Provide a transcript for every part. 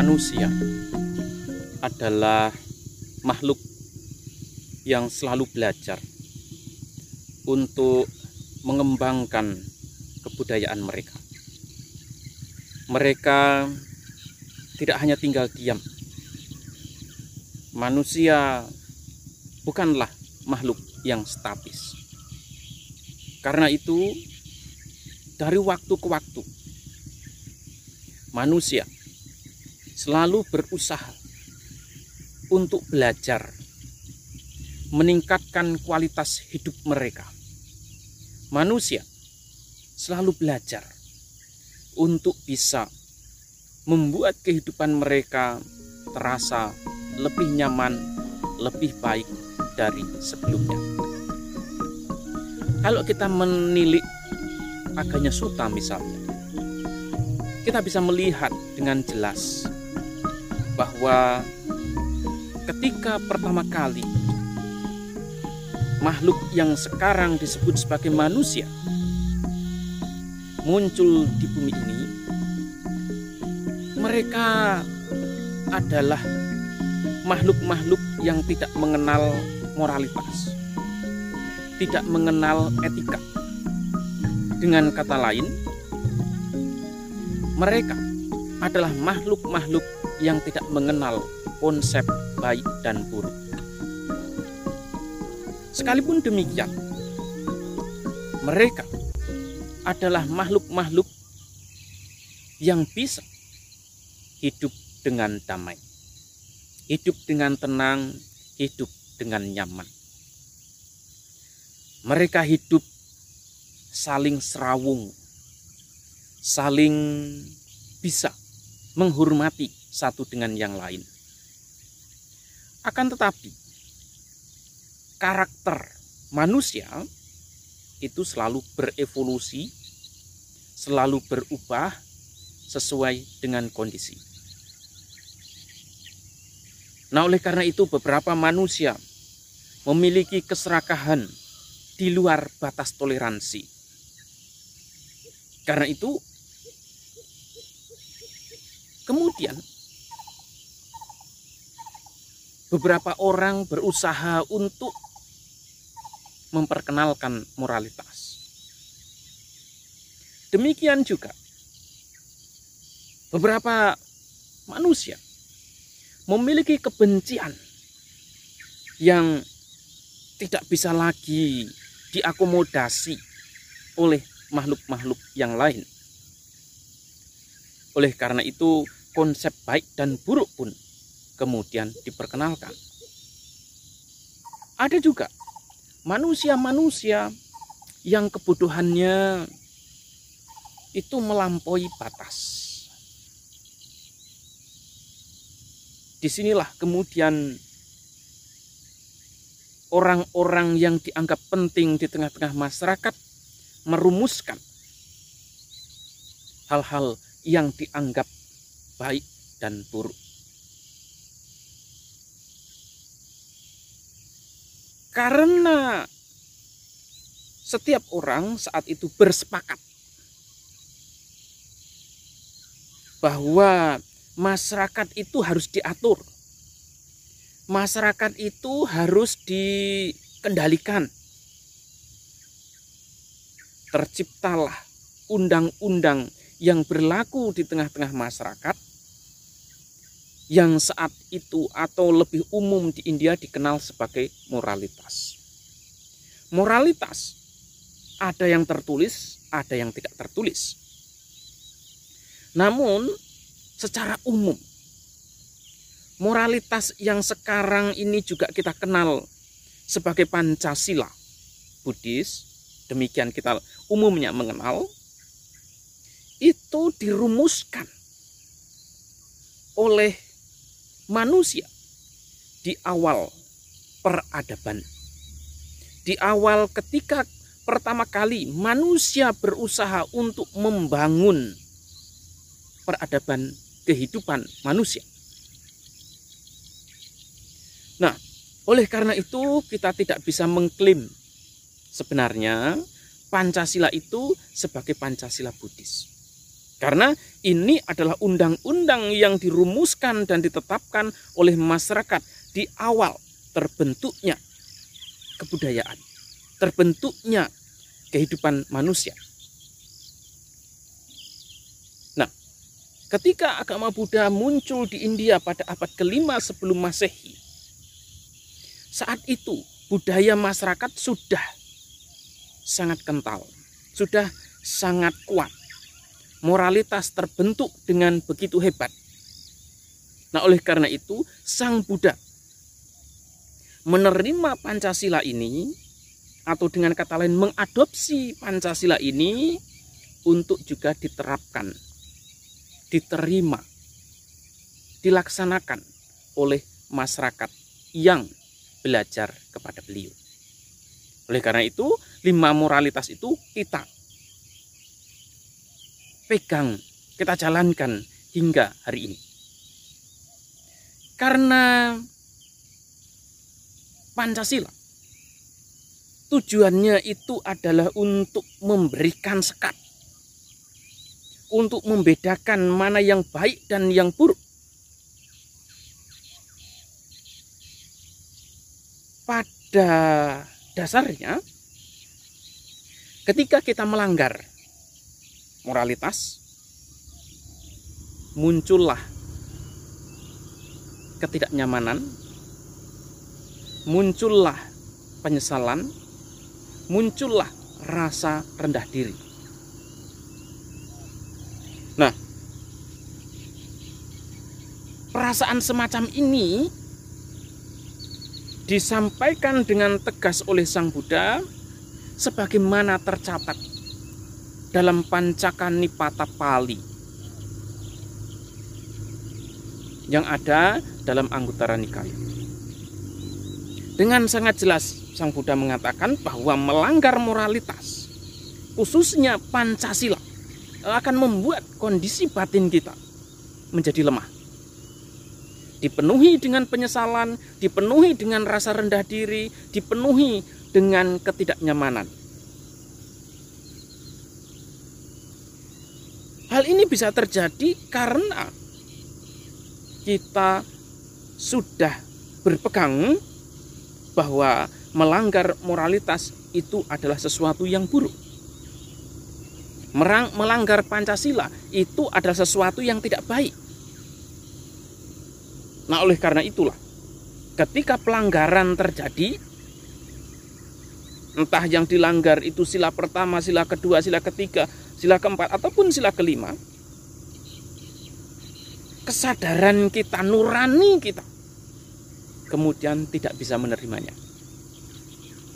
manusia adalah makhluk yang selalu belajar untuk mengembangkan kebudayaan mereka. Mereka tidak hanya tinggal diam. Manusia bukanlah makhluk yang statis. Karena itu, dari waktu ke waktu, manusia selalu berusaha untuk belajar meningkatkan kualitas hidup mereka. Manusia selalu belajar untuk bisa membuat kehidupan mereka terasa lebih nyaman, lebih baik dari sebelumnya. Kalau kita menilik agaknya suta misalnya, kita bisa melihat dengan jelas bahwa ketika pertama kali makhluk yang sekarang disebut sebagai manusia muncul di bumi ini, mereka adalah makhluk-makhluk yang tidak mengenal moralitas, tidak mengenal etika. Dengan kata lain, mereka adalah makhluk-makhluk yang tidak mengenal konsep baik dan buruk. Sekalipun demikian, mereka adalah makhluk-makhluk yang bisa hidup dengan damai, hidup dengan tenang, hidup dengan nyaman. Mereka hidup saling serawung saling bisa menghormati satu dengan yang lain. Akan tetapi, karakter manusia itu selalu berevolusi, selalu berubah sesuai dengan kondisi. Nah, oleh karena itu, beberapa manusia memiliki keserakahan di luar batas toleransi. Karena itu, Kemudian beberapa orang berusaha untuk memperkenalkan moralitas. Demikian juga beberapa manusia memiliki kebencian yang tidak bisa lagi diakomodasi oleh makhluk-makhluk yang lain. Oleh karena itu, konsep baik dan buruk pun kemudian diperkenalkan. Ada juga manusia-manusia yang kebutuhannya itu melampaui batas. Di sinilah kemudian orang-orang yang dianggap penting di tengah-tengah masyarakat merumuskan hal-hal yang dianggap baik dan buruk. Karena setiap orang saat itu bersepakat bahwa masyarakat itu harus diatur. Masyarakat itu harus dikendalikan. Terciptalah undang-undang yang berlaku di tengah-tengah masyarakat yang saat itu atau lebih umum di India dikenal sebagai moralitas. Moralitas ada yang tertulis, ada yang tidak tertulis. Namun secara umum moralitas yang sekarang ini juga kita kenal sebagai Pancasila Buddhis, demikian kita umumnya mengenal itu dirumuskan oleh manusia di awal peradaban. Di awal ketika pertama kali manusia berusaha untuk membangun peradaban kehidupan manusia. Nah, oleh karena itu kita tidak bisa mengklaim sebenarnya Pancasila itu sebagai Pancasila Buddhis. Karena ini adalah undang-undang yang dirumuskan dan ditetapkan oleh masyarakat di awal terbentuknya kebudayaan, terbentuknya kehidupan manusia. Nah, ketika agama Buddha muncul di India pada abad kelima sebelum Masehi, saat itu budaya masyarakat sudah sangat kental, sudah sangat kuat. Moralitas terbentuk dengan begitu hebat. Nah, oleh karena itu, Sang Buddha menerima Pancasila ini atau dengan kata lain mengadopsi Pancasila ini untuk juga diterapkan, diterima, dilaksanakan oleh masyarakat yang belajar kepada beliau. Oleh karena itu, lima moralitas itu kita pegang, kita jalankan hingga hari ini. Karena Pancasila tujuannya itu adalah untuk memberikan sekat untuk membedakan mana yang baik dan yang buruk. Pada dasarnya, ketika kita melanggar moralitas, muncullah ketidaknyamanan, muncullah penyesalan, muncullah rasa rendah diri. Nah, perasaan semacam ini disampaikan dengan tegas oleh Sang Buddha sebagaimana tercatat dalam Pancakan Nipata Pali yang ada dalam Anggutara Nikaya. Dengan sangat jelas Sang Buddha mengatakan bahwa melanggar moralitas khususnya Pancasila akan membuat kondisi batin kita menjadi lemah. Dipenuhi dengan penyesalan, dipenuhi dengan rasa rendah diri, dipenuhi dengan ketidaknyamanan. Hal ini bisa terjadi karena kita sudah berpegang bahwa melanggar moralitas itu adalah sesuatu yang buruk. Merang, melanggar Pancasila itu adalah sesuatu yang tidak baik. Nah, oleh karena itulah, ketika pelanggaran terjadi, entah yang dilanggar itu sila pertama, sila kedua, sila ketiga, sila keempat ataupun sila kelima, kesadaran kita, nurani kita, kemudian tidak bisa menerimanya.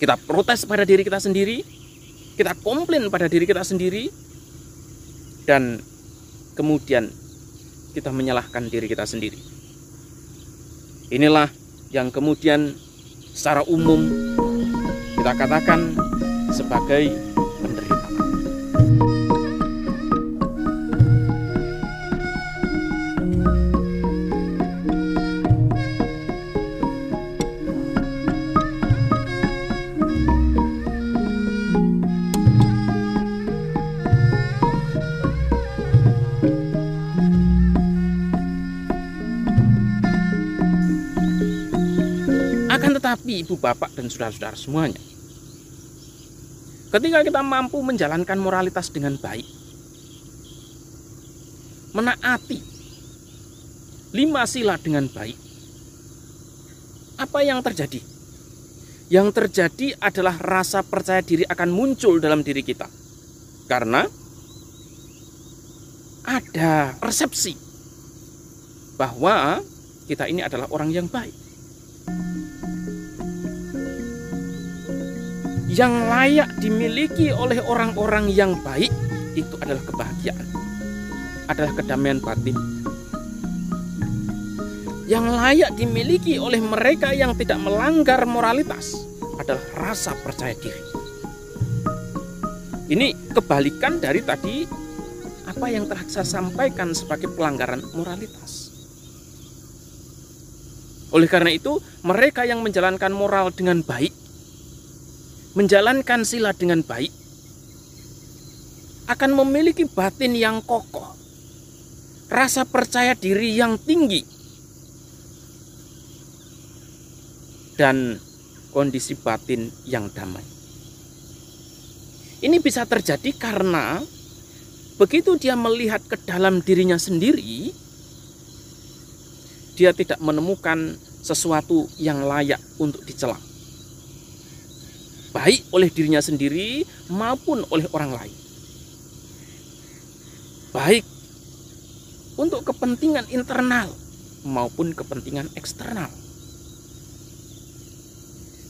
Kita protes pada diri kita sendiri, kita komplain pada diri kita sendiri, dan kemudian kita menyalahkan diri kita sendiri. Inilah yang kemudian secara umum kita katakan sebagai Tetapi ibu bapak dan saudara-saudara semuanya, ketika kita mampu menjalankan moralitas dengan baik, menaati lima sila dengan baik, apa yang terjadi? Yang terjadi adalah rasa percaya diri akan muncul dalam diri kita. Karena ada persepsi bahwa kita ini adalah orang yang baik. Yang layak dimiliki oleh orang-orang yang baik itu adalah kebahagiaan, adalah kedamaian batin. Yang layak dimiliki oleh mereka yang tidak melanggar moralitas adalah rasa percaya diri. Ini kebalikan dari tadi apa yang telah saya sampaikan sebagai pelanggaran moralitas. Oleh karena itu, mereka yang menjalankan moral dengan baik menjalankan sila dengan baik, akan memiliki batin yang kokoh, rasa percaya diri yang tinggi, dan kondisi batin yang damai. Ini bisa terjadi karena begitu dia melihat ke dalam dirinya sendiri, dia tidak menemukan sesuatu yang layak untuk dicela. Baik oleh dirinya sendiri maupun oleh orang lain. Baik untuk kepentingan internal maupun kepentingan eksternal.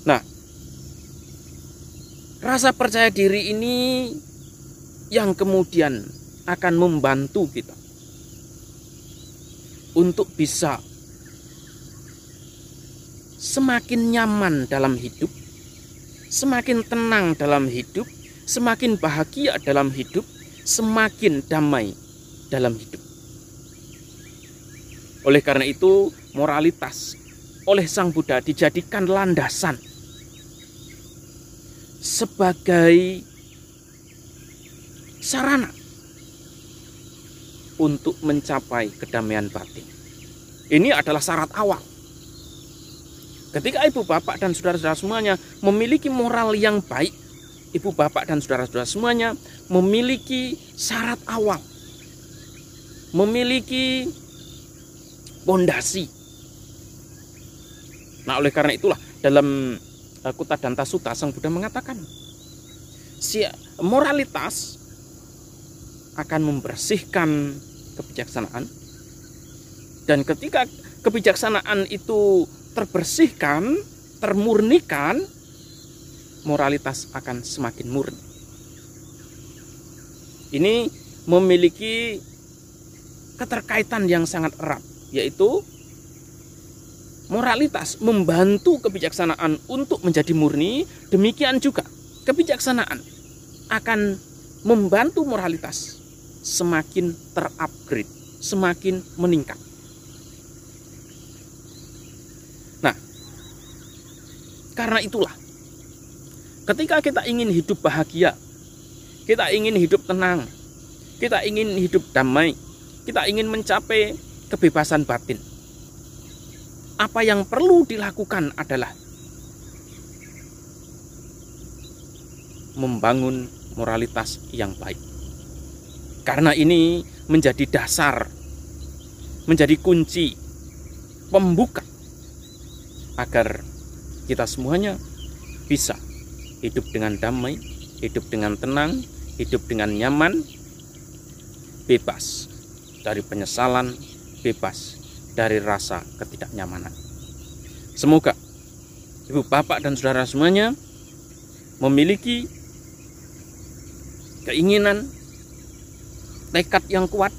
Nah, rasa percaya diri ini yang kemudian akan membantu kita untuk bisa semakin nyaman dalam hidup, semakin tenang dalam hidup, semakin bahagia dalam hidup, semakin damai dalam hidup. Oleh karena itu, moralitas oleh Sang Buddha dijadikan landasan sebagai sarana untuk mencapai kedamaian batin. Ini adalah syarat awal Ketika ibu bapak dan saudara-saudara semuanya memiliki moral yang baik, ibu bapak dan saudara-saudara semuanya memiliki syarat awal, memiliki pondasi. Nah, oleh karena itulah dalam uh, Kutta Danta Sutta Sang Buddha mengatakan, si moralitas akan membersihkan kebijaksanaan dan ketika kebijaksanaan itu terbersihkan, termurnikan, moralitas akan semakin murni. Ini memiliki keterkaitan yang sangat erat, yaitu moralitas membantu kebijaksanaan untuk menjadi murni, demikian juga kebijaksanaan akan membantu moralitas semakin terupgrade, semakin meningkat. Karena itulah, ketika kita ingin hidup bahagia, kita ingin hidup tenang, kita ingin hidup damai, kita ingin mencapai kebebasan batin. Apa yang perlu dilakukan adalah membangun moralitas yang baik. Karena ini menjadi dasar, menjadi kunci pembuka agar kita semuanya bisa hidup dengan damai, hidup dengan tenang, hidup dengan nyaman, bebas dari penyesalan, bebas dari rasa ketidaknyamanan. Semoga ibu, bapak, dan saudara semuanya memiliki keinginan, tekad yang kuat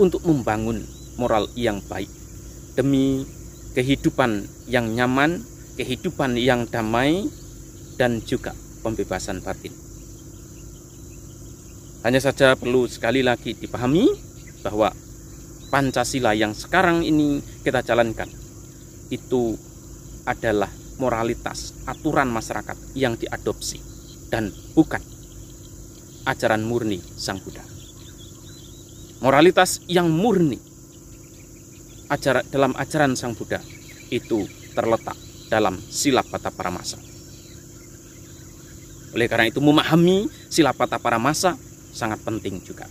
untuk membangun moral yang baik demi kehidupan yang nyaman, kehidupan yang damai, dan juga pembebasan batin. Hanya saja perlu sekali lagi dipahami bahwa Pancasila yang sekarang ini kita jalankan itu adalah moralitas aturan masyarakat yang diadopsi dan bukan ajaran murni Sang Buddha. Moralitas yang murni ajar, dalam ajaran Sang Buddha itu terletak dalam sila pata paramasa. Oleh karena itu memahami sila pata paramasa sangat penting juga.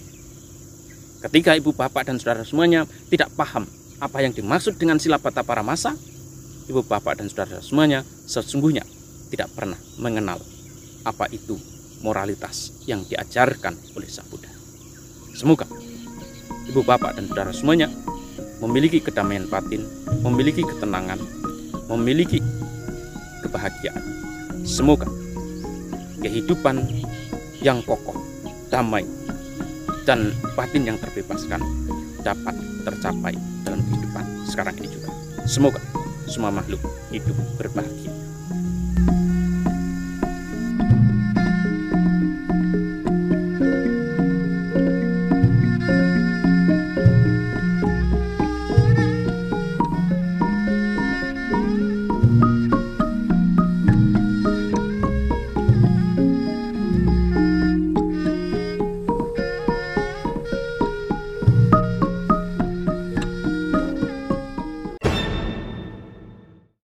Ketika ibu bapak dan saudara semuanya tidak paham apa yang dimaksud dengan sila pata paramasa, ibu bapak dan saudara semuanya sesungguhnya tidak pernah mengenal apa itu moralitas yang diajarkan oleh Sang Buddha. Semoga ibu bapak dan saudara semuanya memiliki kedamaian batin, memiliki ketenangan, memiliki kebahagiaan. Semoga kehidupan yang kokoh, damai, dan batin yang terbebaskan dapat tercapai dalam kehidupan sekarang ini juga. Semoga semua makhluk hidup berbahagia.